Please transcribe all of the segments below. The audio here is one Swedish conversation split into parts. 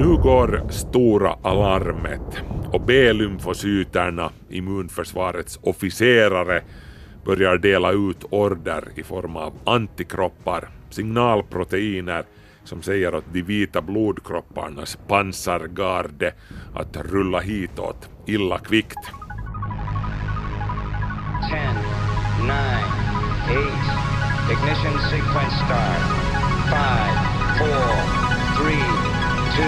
Nu går stora alarmet och B-lymfocyterna, immunförsvarets officerare, börjar dela ut order i form av antikroppar, signalproteiner som säger åt de vita blodkropparnas pansargarde att rulla hitåt illa kvickt. 10, 9, 8, ignition sequence start. 5, 4, 3, 2, 1,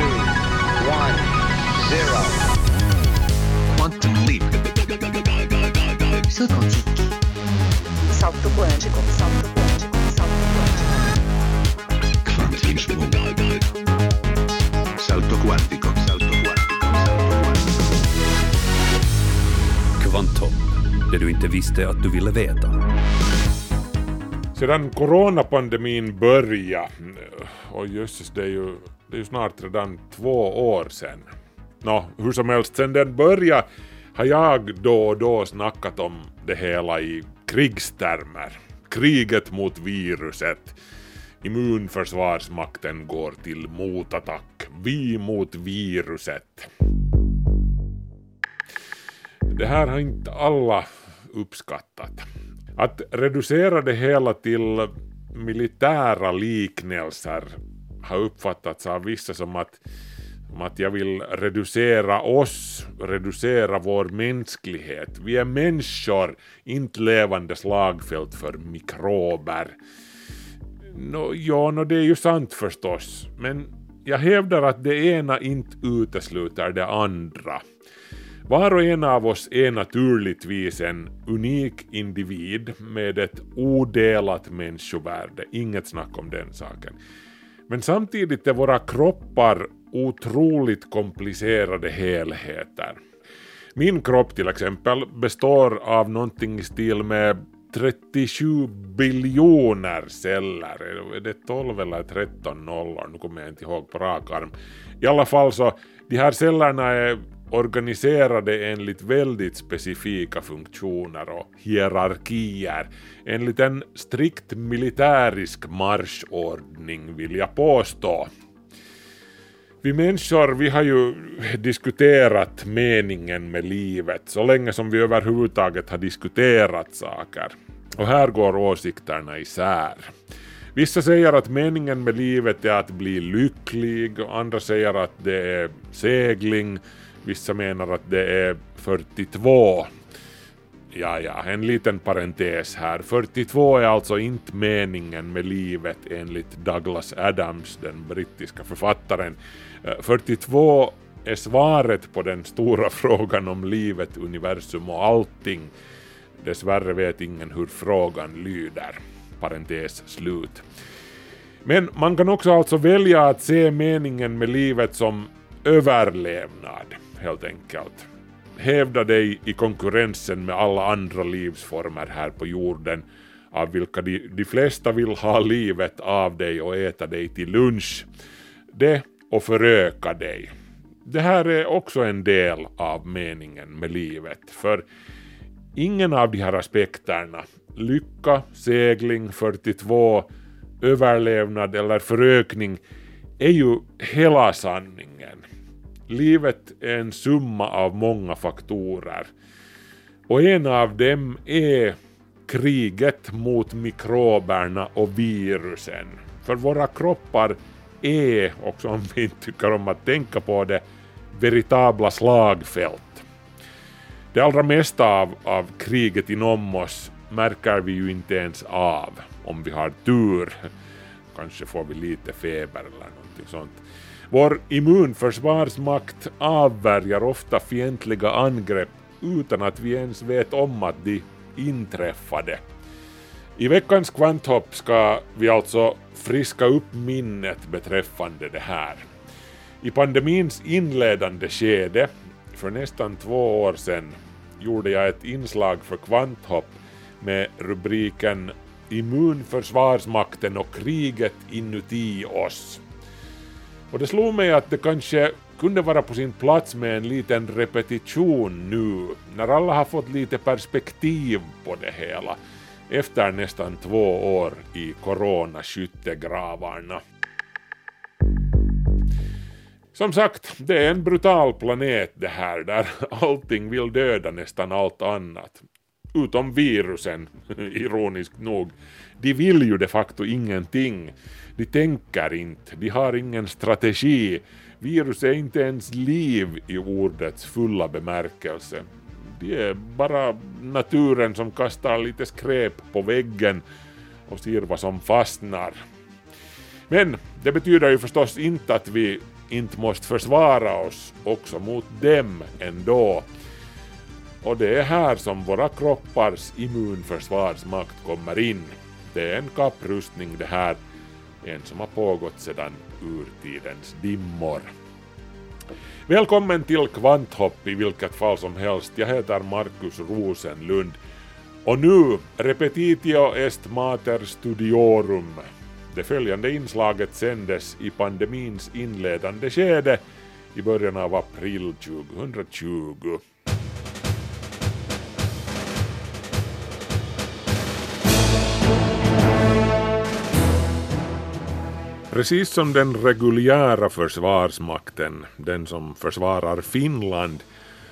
0. Quantum leap. Saut quantique. Salto quântico, salto quântico, salto quântico. Kvantinsprung. Salto quântico. Salto quântico. Salto quantico. Kvantum, det du inte visste att du ville veta. Sedan coronapandemin började, och jösses det är ju, det är ju snart redan två år sedan. Nå, hur som helst, sedan den började har jag då och då snackat om det hela i krigstermer. Kriget mot viruset. Immunförsvarsmakten går till motattack. Vi mot viruset. Det här har inte alla uppskattat. Att reducera det hela till militära liknelser har uppfattats av vissa som att, som att jag vill reducera oss, reducera vår mänsklighet. Vi är människor, inte levande slagfält för mikrober. Nå, ja, no, det är ju sant förstås, men jag hävdar att det ena inte utesluter det andra. Var och en av oss är naturligtvis en unik individ med ett odelat människovärde, inget snack om den saken. Men samtidigt är våra kroppar otroligt komplicerade helheter. Min kropp till exempel består av någonting i stil med 37 biljoner celler. Är det 12 eller 13 nollor? Nu kommer jag inte ihåg på rak arm. I alla fall så, de här cellerna är organiserade enligt väldigt specifika funktioner och hierarkier. Enligt en strikt militärisk marschordning vill jag påstå. Vi människor vi har ju diskuterat meningen med livet så länge som vi överhuvudtaget har diskuterat saker. Och här går åsikterna isär. Vissa säger att meningen med livet är att bli lycklig, andra säger att det är segling, vissa menar att det är 42. Ja, ja, en liten parentes här. 42 är alltså inte meningen med livet enligt Douglas Adams, den brittiska författaren. Eh, 42 är svaret på den stora frågan om livet, universum och allting. Dessvärre vet ingen hur frågan lyder. Parentes slut. Men man kan också alltså välja att se meningen med livet som överlevnad, helt enkelt. Hävda dig i konkurrensen med alla andra livsformer här på jorden, av vilka de, de flesta vill ha livet av dig och äta dig till lunch. Det och föröka dig. Det här är också en del av meningen med livet, för ingen av de här aspekterna, lycka, segling, 42, överlevnad eller förökning, är ju hela sanningen. Livet är en summa av många faktorer. Och en av dem är kriget mot mikroberna och virusen. För våra kroppar är, också om vi inte tycker om att tänka på det, veritabla slagfält. Det allra mesta av, av kriget inom oss märker vi ju inte ens av, om vi har tur. Kanske får vi lite feber eller någonting sånt. Vår immunförsvarsmakt avvärjar ofta fientliga angrepp utan att vi ens vet om att de inträffade. I veckans kvanthopp ska vi alltså friska upp minnet beträffande det här. I pandemins inledande skede, för nästan två år sedan, gjorde jag ett inslag för kvanthopp med rubriken Immunförsvarsmakten och kriget inuti oss. Och det slog mig att det kanske kunde vara på sin plats med en liten repetition nu, när alla har fått lite perspektiv på det hela, efter nästan två år i coronaskyttegravarna. Som sagt, det är en brutal planet det här där allting vill döda nästan allt annat. Utom virusen, ironiskt nog. De vill ju de facto ingenting. De tänker inte, de har ingen strategi. Virus är inte ens liv i ordets fulla bemärkelse. De är bara naturen som kastar lite skräp på väggen och ser vad som fastnar. Men det betyder ju förstås inte att vi inte måste försvara oss också mot dem ändå. Och det är här som våra kroppars immunförsvarsmakt kommer in. Det är en kapprustning det här, en som har pågått sedan urtidens dimmor. Välkommen till Kvanthopp i vilket fall som helst. Jag heter Markus Rosenlund. Och nu, repetitio est mater studiorum. Det följande inslaget sändes i pandemins inledande skede i början av april 2020. Precis som den reguljära försvarsmakten, den som försvarar Finland,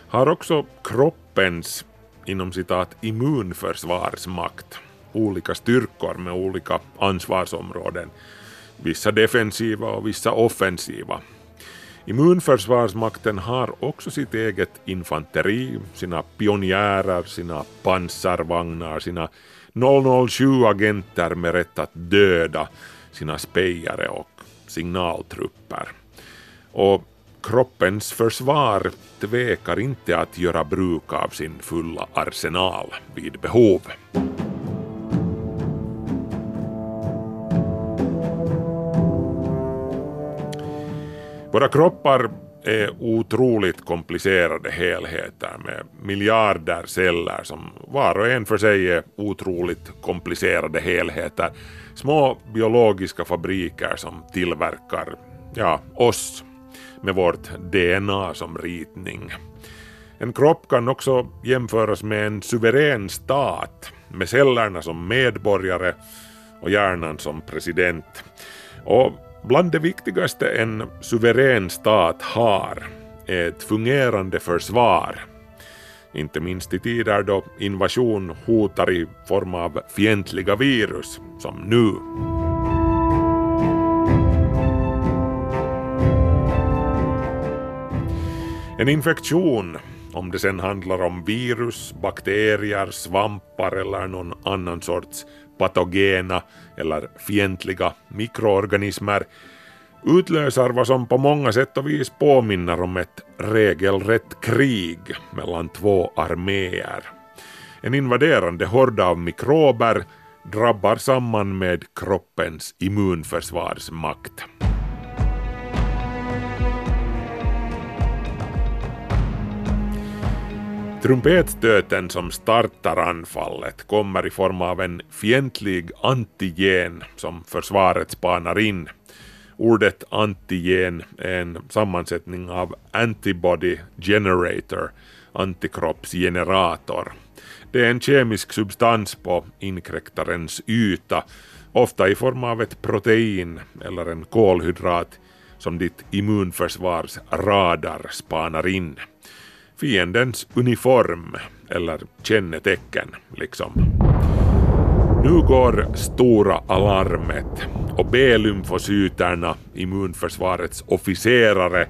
har också kroppens inom citat immunförsvarsmakt olika styrkor med olika ansvarsområden. Vissa defensiva och vissa offensiva. Immunförsvarsmakten har också sitt eget infanteri, sina pionjärer, sina pansarvagnar, sina 007-agenter med rätt att döda, sina spejare och signaltrupper. Och kroppens försvar tvekar inte att göra bruk av sin fulla arsenal vid behov. Våra kroppar är otroligt komplicerade helheter med miljarder celler som var och en för sig är otroligt komplicerade helheter. Små biologiska fabriker som tillverkar, ja, oss med vårt DNA som ritning. En kropp kan också jämföras med en suverän stat med cellerna som medborgare och hjärnan som president. Och Bland det viktigaste en suverän stat har är ett fungerande försvar. Inte minst i tider då invasion hotar i form av fientliga virus, som nu. En infektion, om det sen handlar om virus, bakterier, svampar eller någon annan sorts patogena eller fientliga mikroorganismer utlöser vad som på många sätt och vis påminner om ett regelrätt krig mellan två arméer. En invaderande hord av mikrober drabbar samman med kroppens immunförsvarsmakt. Trumpetstöten som startar anfallet kommer i form av en fientlig antigen som försvaret spanar in. Ordet antigen är en sammansättning av antibody generator, antikroppsgenerator. Det är en kemisk substans på inkräktarens yta, ofta i form av ett protein eller en kolhydrat som ditt immunförsvars radar spanar in fiendens uniform eller kännetecken liksom. Nu går stora alarmet och B-lymfocyterna, immunförsvarets officerare,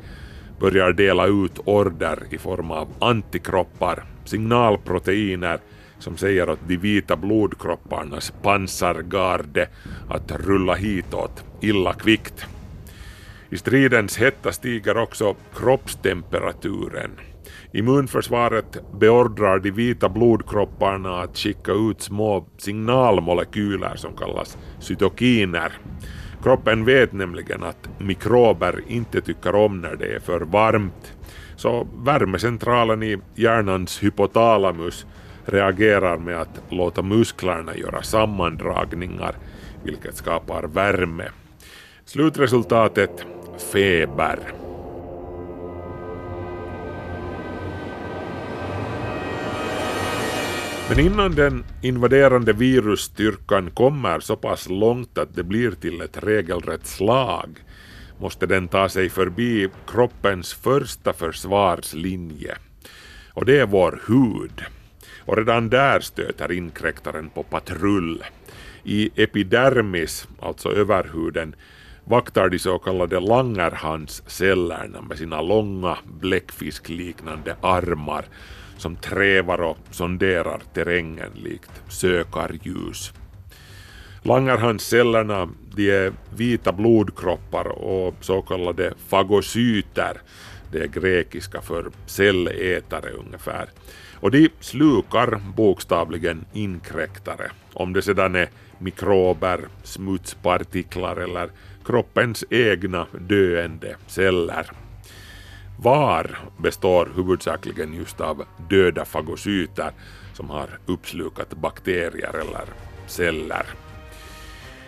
börjar dela ut order i form av antikroppar, signalproteiner som säger åt de vita blodkropparnas pansargarde att rulla hitåt illa kvickt. I stridens hetta stiger också kroppstemperaturen Immunförsvaret beordrar de vita blodkropparna att skicka ut små signalmolekyler som kallas cytokiner. Kroppen vet nämligen att mikrober inte tycker om när det är för varmt. Så värmecentralen i hjärnans hypotalamus reagerar med att låta musklerna göra sammandragningar, vilket skapar värme. Slutresultatet feber. Men innan den invaderande virusstyrkan kommer så pass långt att det blir till ett regelrätt slag måste den ta sig förbi kroppens första försvarslinje. Och det är vår hud. Och redan där stöter inkräktaren på patrull. I epidermis, alltså överhuden, vaktar de så kallade Langerhanscellerna med sina långa bläckfiskliknande armar som trävar och sonderar terrängen likt sökarljus. Langerhanscellerna de är vita blodkroppar och så kallade fagocyter. Det är grekiska för cellätare ungefär. Och de slukar bokstavligen inkräktare. Om det sedan är mikrober, smutspartiklar eller kroppens egna döende celler. VAR består huvudsakligen just av döda fagocyter som har uppslukat bakterier eller celler.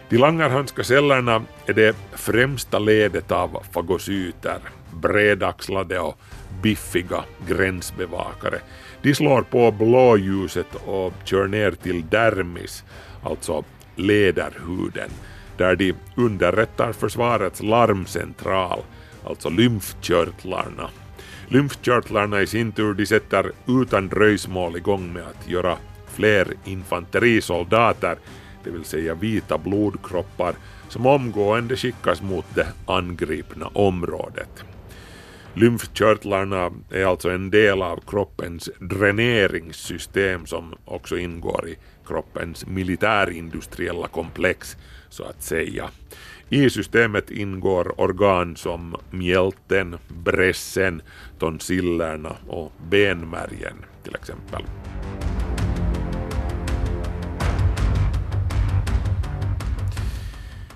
De Langerhanska cellerna är det främsta ledet av fagocyter, bredaxlade och biffiga gränsbevakare. De slår på blåljuset och kör ner till dermis, alltså lederhuden, där de underrättar försvarets larmcentral, alltså lymfkörtlarna. Lymfkörtlarna i sin tur de sätter utan dröjsmål igång med att göra fler infanterisoldater, det vill säga vita blodkroppar, som omgående skickas mot det angripna området. Lymfkörtlarna är alltså en del av kroppens dräneringssystem som också ingår i kroppens militärindustriella komplex så att säga. I systemet ingår organ som mjälten, brässen, tonsillerna och benmärgen till exempel.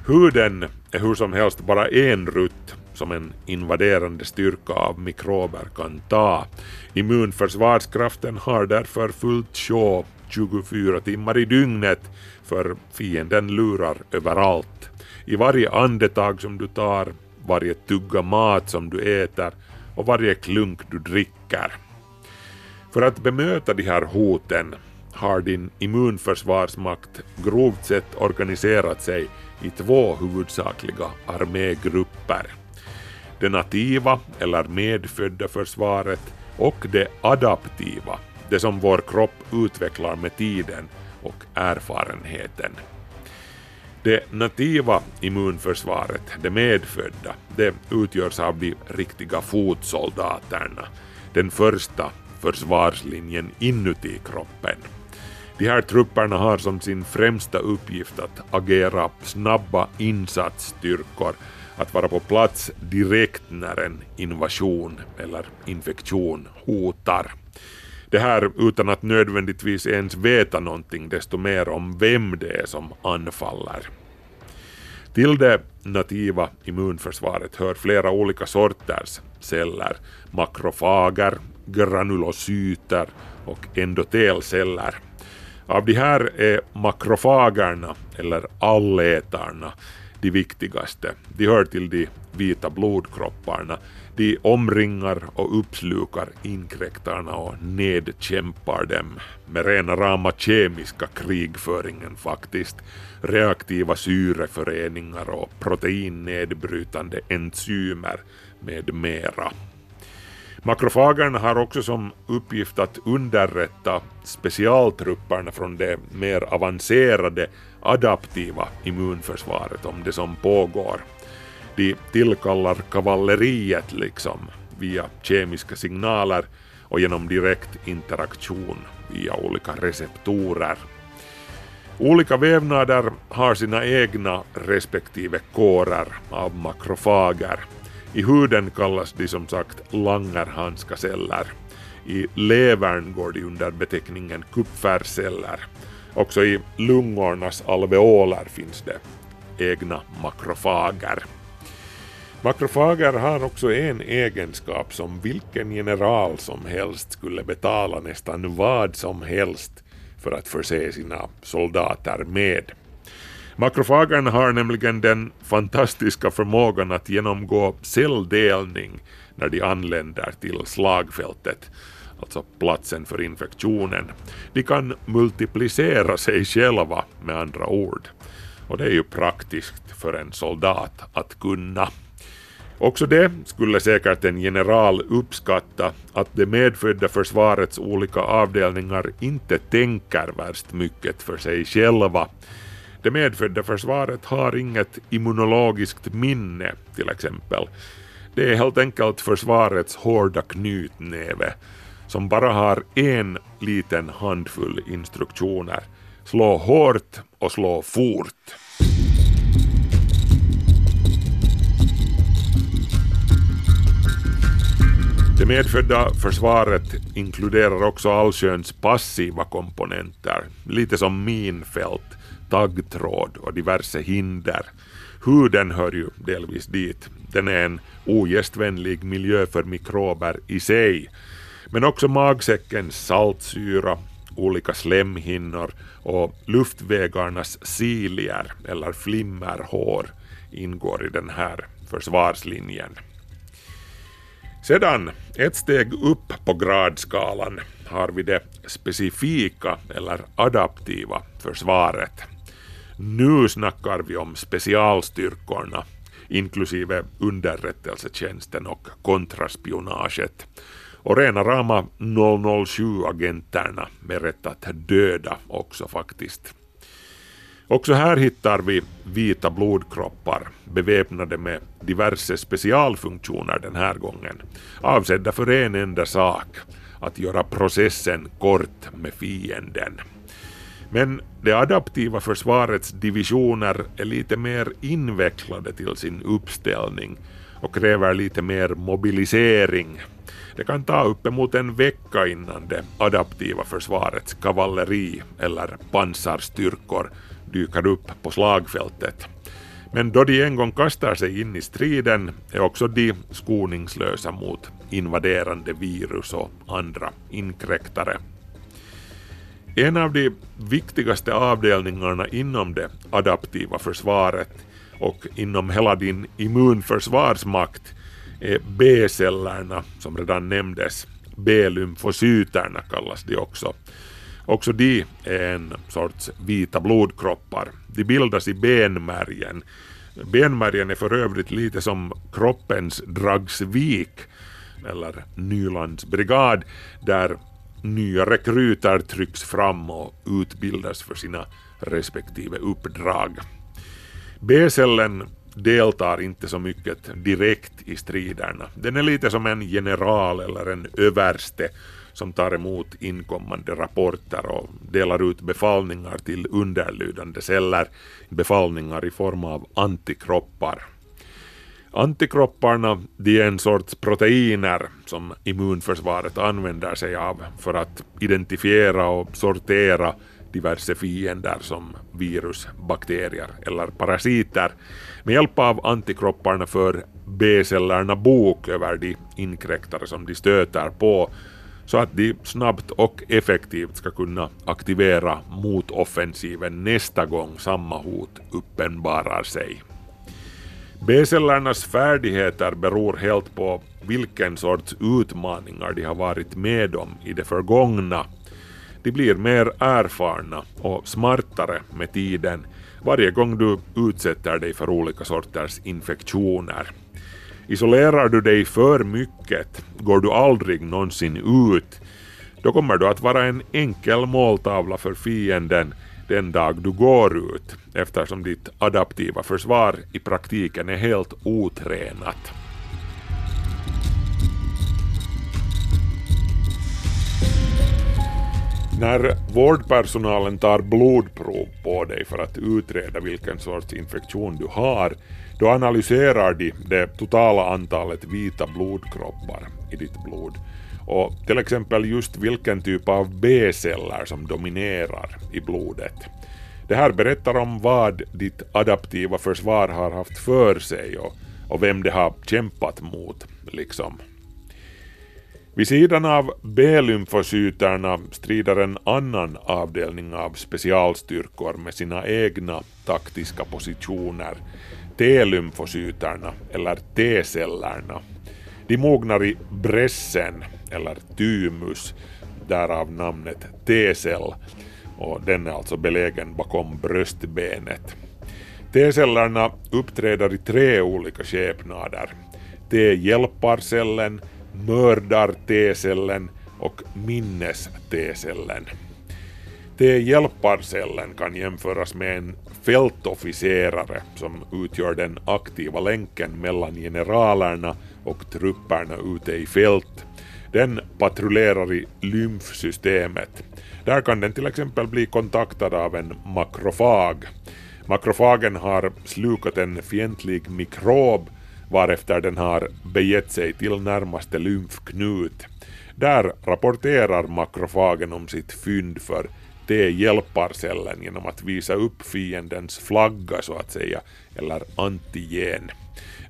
Huden är hur som helst bara en rutt som en invaderande styrka av mikrober kan ta. Immunförsvarskraften har därför fullt sjå 24 timmar i dygnet för fienden lurar överallt. I varje andetag som du tar, varje tugga mat som du äter och varje klunk du dricker. För att bemöta de här hoten har din immunförsvarsmakt grovt sett organiserat sig i två huvudsakliga armégrupper. Det nativa eller medfödda försvaret och det adaptiva, det som vår kropp utvecklar med tiden och erfarenheten. Det nativa immunförsvaret, det medfödda, det utgörs av de riktiga fotsoldaterna, den första försvarslinjen inuti kroppen. De här trupperna har som sin främsta uppgift att agera snabba insatsstyrkor, att vara på plats direkt när en invasion eller infektion hotar. Det här utan att nödvändigtvis ens veta någonting desto mer om vem det är som anfaller. Till det nativa immunförsvaret hör flera olika sorters celler, makrofager, granulocyter och endotelceller. Av de här är makrofagerna, eller allätarna, de viktigaste. De hör till de vita blodkropparna. De omringar och uppslukar inkräktarna och nedkämpar dem med rena rama kemiska krigföringen faktiskt. Reaktiva syreföreningar och proteinnedbrytande enzymer med mera. Makrofagerna har också som uppgift att underrätta specialtrupperna från det mer avancerade adaptiva immunförsvaret om det som pågår. De tillkallar kavalleriet liksom via kemiska signaler och genom direkt interaktion via olika receptorer. Olika vävnader har sina egna respektive kårer av makrofager. I huden kallas de som sagt Langerhanska celler. I levern går de under beteckningen kupferceller. Också i lungornas alveoler finns det egna makrofager. Makrofager har också en egenskap som vilken general som helst skulle betala nästan vad som helst för att förse sina soldater med. Makrofagerna har nämligen den fantastiska förmågan att genomgå celldelning när de anländer till slagfältet, alltså platsen för infektionen. De kan multiplicera sig själva med andra ord. Och det är ju praktiskt för en soldat att kunna. Också det skulle säkert en general uppskatta, att det medfödda försvarets olika avdelningar inte tänker värst mycket för sig själva. Det medfödda försvaret har inget immunologiskt minne till exempel. Det är helt enkelt försvarets hårda knytnäve som bara har en liten handfull instruktioner. Slå hårt och slå fort. Det medfödda försvaret inkluderar också allsköns passiva komponenter, lite som minfält, taggtråd och diverse hinder. Huden hör ju delvis dit. Den är en ogästvänlig miljö för mikrober i sig. Men också magsäckens saltsyra, olika slemhinnor och luftvägarnas cilier eller flimmerhår ingår i den här försvarslinjen. Sedan, ett steg upp på gradskalan, har vi det specifika eller adaptiva försvaret. Nu snackar vi om specialstyrkorna, inklusive underrättelsetjänsten och kontraspionaget. Och rena rama 007-agenterna med rätt att döda också faktiskt. Också här hittar vi vita blodkroppar beväpnade med diverse specialfunktioner den här gången, avsedda för en enda sak, att göra processen kort med fienden. Men det adaptiva försvarets divisioner är lite mer invecklade till sin uppställning och kräver lite mer mobilisering. Det kan ta uppemot en vecka innan det adaptiva försvarets kavalleri eller pansarstyrkor dyker upp på slagfältet. Men då de en gång kastar sig in i striden är också de skoningslösa mot invaderande virus och andra inkräktare. En av de viktigaste avdelningarna inom det adaptiva försvaret och inom hela din immunförsvarsmakt är B-cellerna som redan nämndes. B-lymfocyterna kallas de också. Också de är en sorts vita blodkroppar. De bildas i benmärgen. Benmärgen är för övrigt lite som kroppens Dragsvik eller Nylands brigad där nya rekryter trycks fram och utbildas för sina respektive uppdrag. B-cellen deltar inte så mycket direkt i striderna. Den är lite som en general eller en överste som tar emot inkommande rapporter och delar ut befallningar till underlydande celler, befallningar i form av antikroppar. Antikropparna de är en sorts proteiner som immunförsvaret använder sig av för att identifiera och sortera diverse fiender som virus, bakterier eller parasiter. Med hjälp av antikropparna för B-cellerna bok över de inkräktare som de stöter på så att de snabbt och effektivt ska kunna aktivera motoffensiven nästa gång samma hot uppenbarar sig. B-cellernas färdigheter beror helt på vilken sorts utmaningar de har varit med om i det förgångna. De blir mer erfarna och smartare med tiden varje gång du utsätter dig för olika sorters infektioner. Isolerar du dig för mycket, går du aldrig någonsin ut, då kommer du att vara en enkel måltavla för fienden den dag du går ut, eftersom ditt adaptiva försvar i praktiken är helt otränat. När vårdpersonalen tar blodprov på dig för att utreda vilken sorts infektion du har, då analyserar de det totala antalet vita blodkroppar i ditt blod och till exempel just vilken typ av B-celler som dominerar i blodet. Det här berättar om vad ditt adaptiva försvar har haft för sig och, och vem det har kämpat mot, liksom. Vid sidan av B-lymfocyterna strider en annan avdelning av specialstyrkor med sina egna taktiska positioner, T-lymfocyterna eller T-cellerna. De mognar i brässen eller thymus, därav namnet T-cell och den är alltså belägen bakom bröstbenet. T-cellerna uppträder i tre olika skepnader. T-hjälparcellen, mördar-T-cellen och minnes-T-cellen. T-hjälparcellen kan jämföras med en fältofficerare som utgör den aktiva länken mellan generalerna och trupperna ute i fält. Den patrullerar i lymfsystemet. Där kan den till exempel bli kontaktad av en makrofag. Makrofagen har slukat en fientlig mikrob varefter den har begett sig till närmaste lymfknut. Där rapporterar makrofagen om sitt fynd för T-hjälparcellen genom att visa upp fiendens flagga så att säga, eller antigen.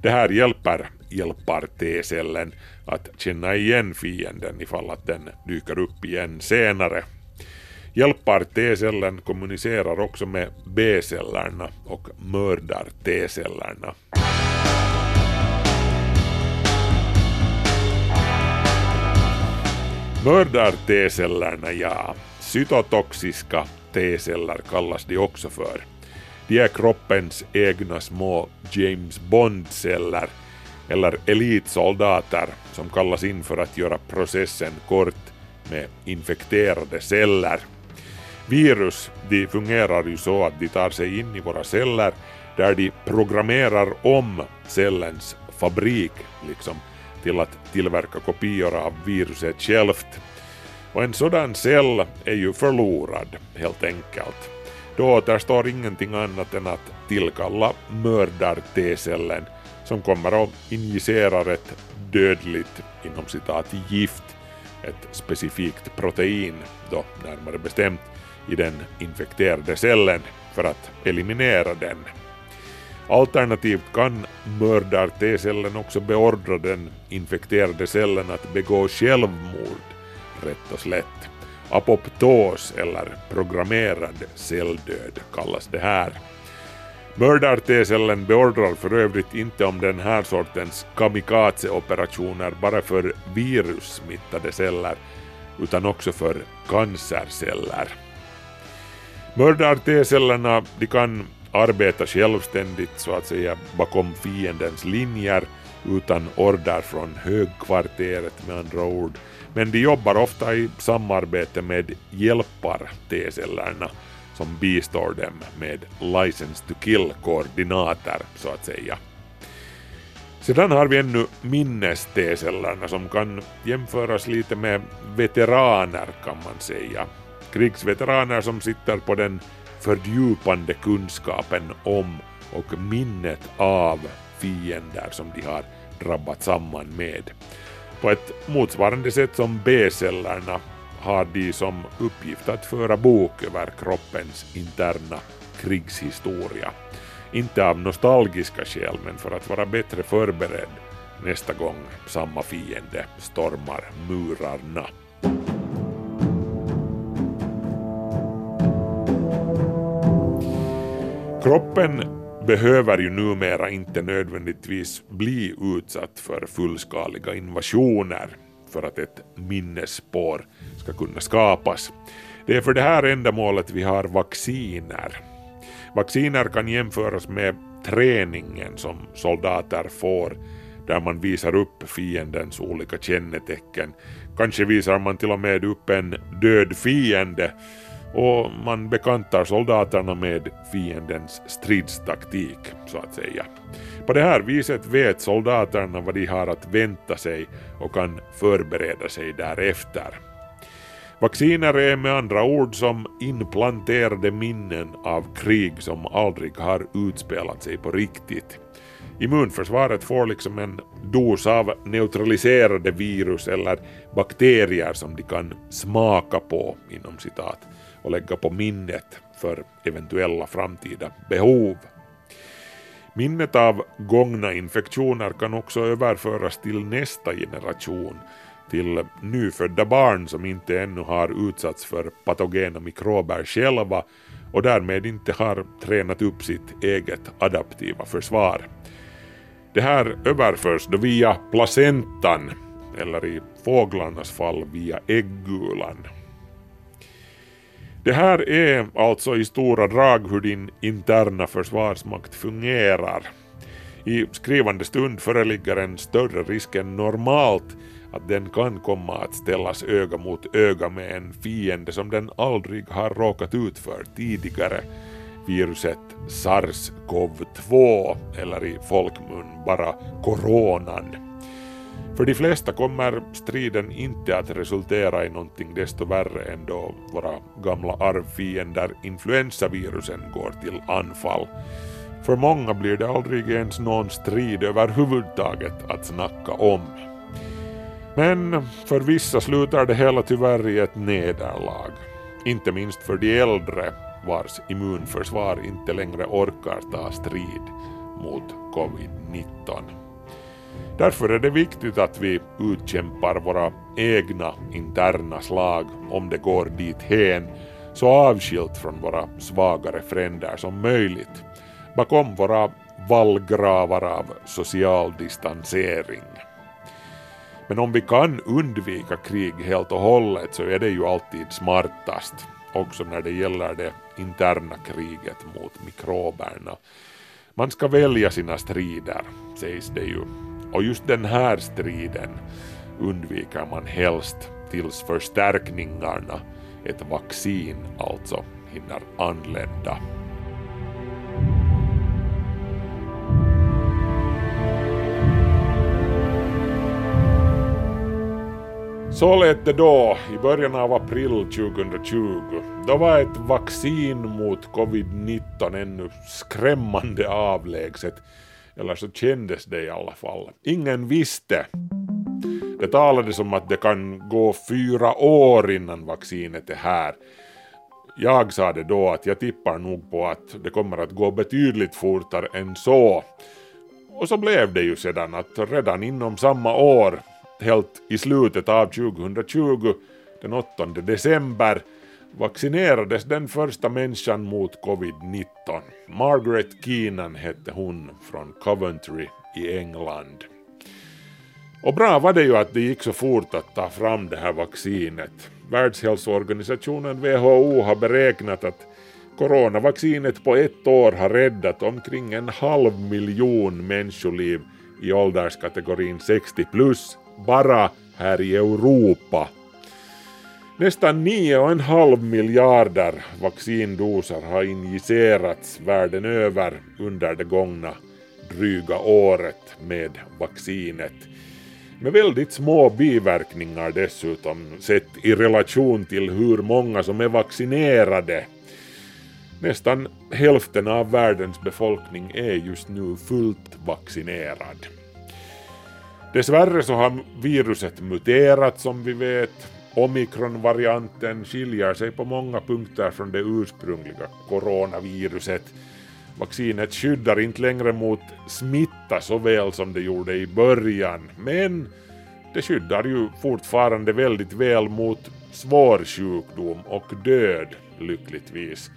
Det här hjälper hjälpar T-cellen att känna igen fienden ifall att den dyker upp igen senare. Hjälpar T-cellen kommunicerar också med B-cellerna och mördar T-cellerna. Mördar T-cellerna, ja. Cytotoxiska T-celler kallas de också för. De är kroppens egna små James Bond-celler eller elitsoldater som kallas in för att göra processen kort med infekterade celler. Virus de fungerar ju så att de tar sig in i våra celler där de programmerar om cellens fabrik liksom till att tillverka kopior av viruset självt. Och en sådan cell är ju förlorad helt enkelt. Då återstår ingenting annat än att tillkalla mördar-T-cellen som kommer och injicerar ett dödligt inom citat gift, ett specifikt protein då närmare bestämt i den infekterade cellen för att eliminera den. Alternativt kan mördar-T-cellen också beordra den infekterade cellen att begå självmord, rätt och slätt. Apoptos eller programmerad celldöd kallas det här. Mördar-T-cellen beordrar för övrigt inte om den här sortens kamikaze-operationer bara för virussmittade celler utan också för cancerceller. Mördar-T-cellerna de kan arbeta självständigt så att säga bakom fiendens linjer utan order från högkvarteret med andra ord. Men de jobbar ofta i samarbete med hjälpar-T-cellerna som bistår dem med license to kill-koordinater så att säga. Sedan har vi ännu minnes-T-cellerna som kan jämföras lite med veteraner kan man säga. Krigsveteraner som sitter på den fördjupande kunskapen om och minnet av fiender som de har drabbat samman med. På ett motsvarande sätt som B-cellerna har de som uppgift att föra bok över kroppens interna krigshistoria. Inte av nostalgiska skäl men för att vara bättre förberedd nästa gång samma fiende stormar murarna. Kroppen behöver ju numera inte nödvändigtvis bli utsatt för fullskaliga invasioner för att ett minnesspår ska kunna skapas. Det är för det här ändamålet vi har vacciner. Vacciner kan jämföras med träningen som soldater får där man visar upp fiendens olika kännetecken. Kanske visar man till och med upp en död fiende och man bekantar soldaterna med fiendens stridstaktik, så att säga. På det här viset vet soldaterna vad de har att vänta sig och kan förbereda sig därefter. Vacciner är med andra ord som implanterade minnen av krig som aldrig har utspelat sig på riktigt. Immunförsvaret får liksom en dos av neutraliserade virus eller bakterier som de kan smaka på inom citat och lägga på minnet för eventuella framtida behov. Minnet av gångna infektioner kan också överföras till nästa generation, till nyfödda barn som inte ännu har utsatts för patogena mikrober själva och därmed inte har tränat upp sitt eget adaptiva försvar. Det här överförs då via placentan, eller i fåglarnas fall via äggulan. Det här är alltså i stora drag hur din interna försvarsmakt fungerar. I skrivande stund föreligger en större risk än normalt att den kan komma att ställas öga mot öga med en fiende som den aldrig har råkat ut för tidigare, viruset SARS-CoV-2 eller i folkmun bara coronan. För de flesta kommer striden inte att resultera i någonting desto värre än då våra gamla arvfiender influensavirusen går till anfall. För många blir det aldrig ens någon strid överhuvudtaget att snacka om. Men för vissa slutar det hela tyvärr i ett nederlag. Inte minst för de äldre vars immunförsvar inte längre orkar ta strid mot covid-19. Därför är det viktigt att vi utkämpar våra egna interna slag om det går dit hen så avskilt från våra svagare fränder som möjligt bakom våra vallgravar av social distansering. Men om vi kan undvika krig helt och hållet så är det ju alltid smartast, också när det gäller det interna kriget mot mikroberna. Man ska välja sina strider, sägs det ju. Och just den här striden undviker man helst tills förstärkningarna, ett vaccin alltså, hinner anlända. Så lät det då i början av april 2020. Då var ett vaccin mot covid-19 ännu skrämmande avlägset. Eller så kändes det i alla fall. Ingen visste. Det talades om att det kan gå fyra år innan vaccinet är här. Jag sa det då att jag tippar nog på att det kommer att gå betydligt fortare än så. Och så blev det ju sedan att redan inom samma år helt i slutet av 2020, den 8 december, vaccinerades den första människan mot covid-19. Margaret Keenan hette hon från Coventry i England. Och bra var det ju att det gick så fort att ta fram det här vaccinet. Världshälsoorganisationen WHO har beräknat att coronavaccinet på ett år har räddat omkring en halv miljon människoliv i ålderskategorin 60 plus bara här i Europa. Nästan 9,5 miljarder vaccindoser har injicerats världen över under det gångna dryga året med vaccinet. Med väldigt små biverkningar dessutom sett i relation till hur många som är vaccinerade. Nästan hälften av världens befolkning är just nu fullt vaccinerad. Dessvärre så har viruset muterat som vi vet. Omikronvarianten skiljer sig på många punkter från det ursprungliga coronaviruset. Vaccinet skyddar inte längre mot smitta så väl som det gjorde i början, men det skyddar ju fortfarande väldigt väl mot svår sjukdom och död, lyckligtvis.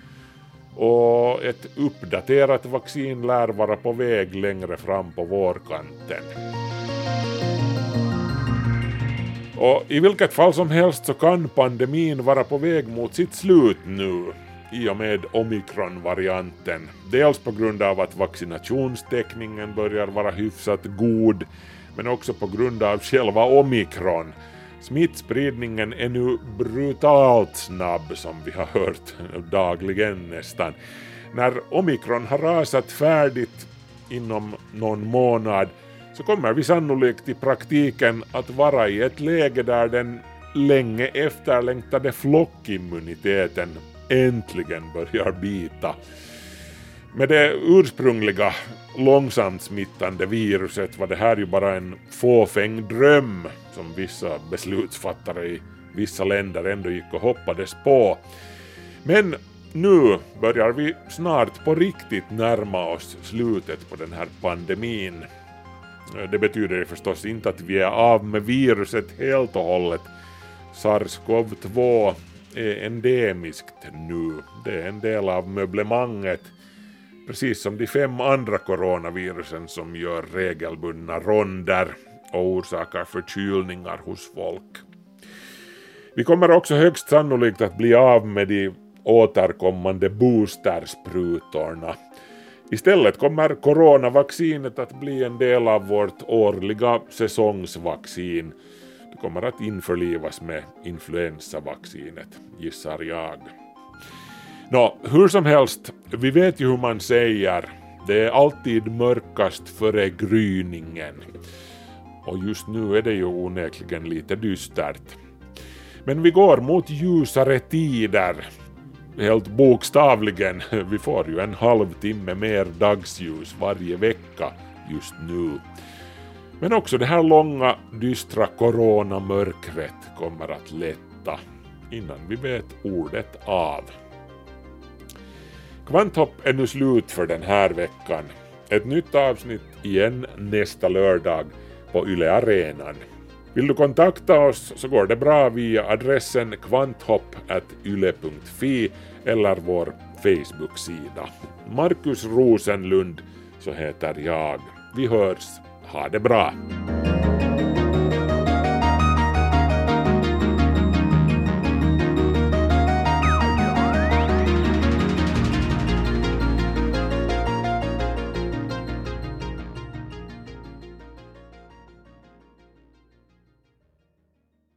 Och ett uppdaterat vaccin lär vara på väg längre fram på vårkanten. Och i vilket fall som helst så kan pandemin vara på väg mot sitt slut nu i och med omikronvarianten. Dels på grund av att vaccinationstäckningen börjar vara hyfsat god, men också på grund av själva omikron. Smittspridningen är nu brutalt snabb som vi har hört dagligen nästan. När omikron har rasat färdigt inom någon månad så kommer vi sannolikt i praktiken att vara i ett läge där den länge efterlängtade flockimmuniteten äntligen börjar bita. Med det ursprungliga långsamt smittande viruset var det här ju bara en fåfäng dröm som vissa beslutsfattare i vissa länder ändå gick och hoppades på. Men nu börjar vi snart på riktigt närma oss slutet på den här pandemin. Eh, det betyder förstås inte att vi är av med viruset helt och hållet. SARS-CoV-2 är endemiskt nu. Det är en del av möblemanget. Precis som de fem andra coronavirusen som gör regelbundna ronder och orsakar förkylningar hos folk. Vi kommer också högst sannolikt att bli av med de återkommande boostersprutorna Istället kommer coronavaccinet att bli en del av vårt årliga säsongsvaccin. Det kommer att införlivas med influensavaccinet, gissar jag. Nå, hur som helst, vi vet ju hur man säger. Det är alltid mörkast före gryningen. Och just nu är det ju onekligen lite dystert. Men vi går mot ljusare tider. Helt bokstavligen, vi får ju en halvtimme mer dagsljus varje vecka just nu. Men också det här långa dystra coronamörkret kommer att lätta innan vi vet ordet av. Kvanthopp är nu slut för den här veckan. Ett nytt avsnitt igen nästa lördag på Yle Arenan. Vill du kontakta oss så går det bra via adressen kvanthopp.yle.fi eller vår Facebook-sida. Markus Rosenlund så heter jag. Vi hörs. Ha det bra!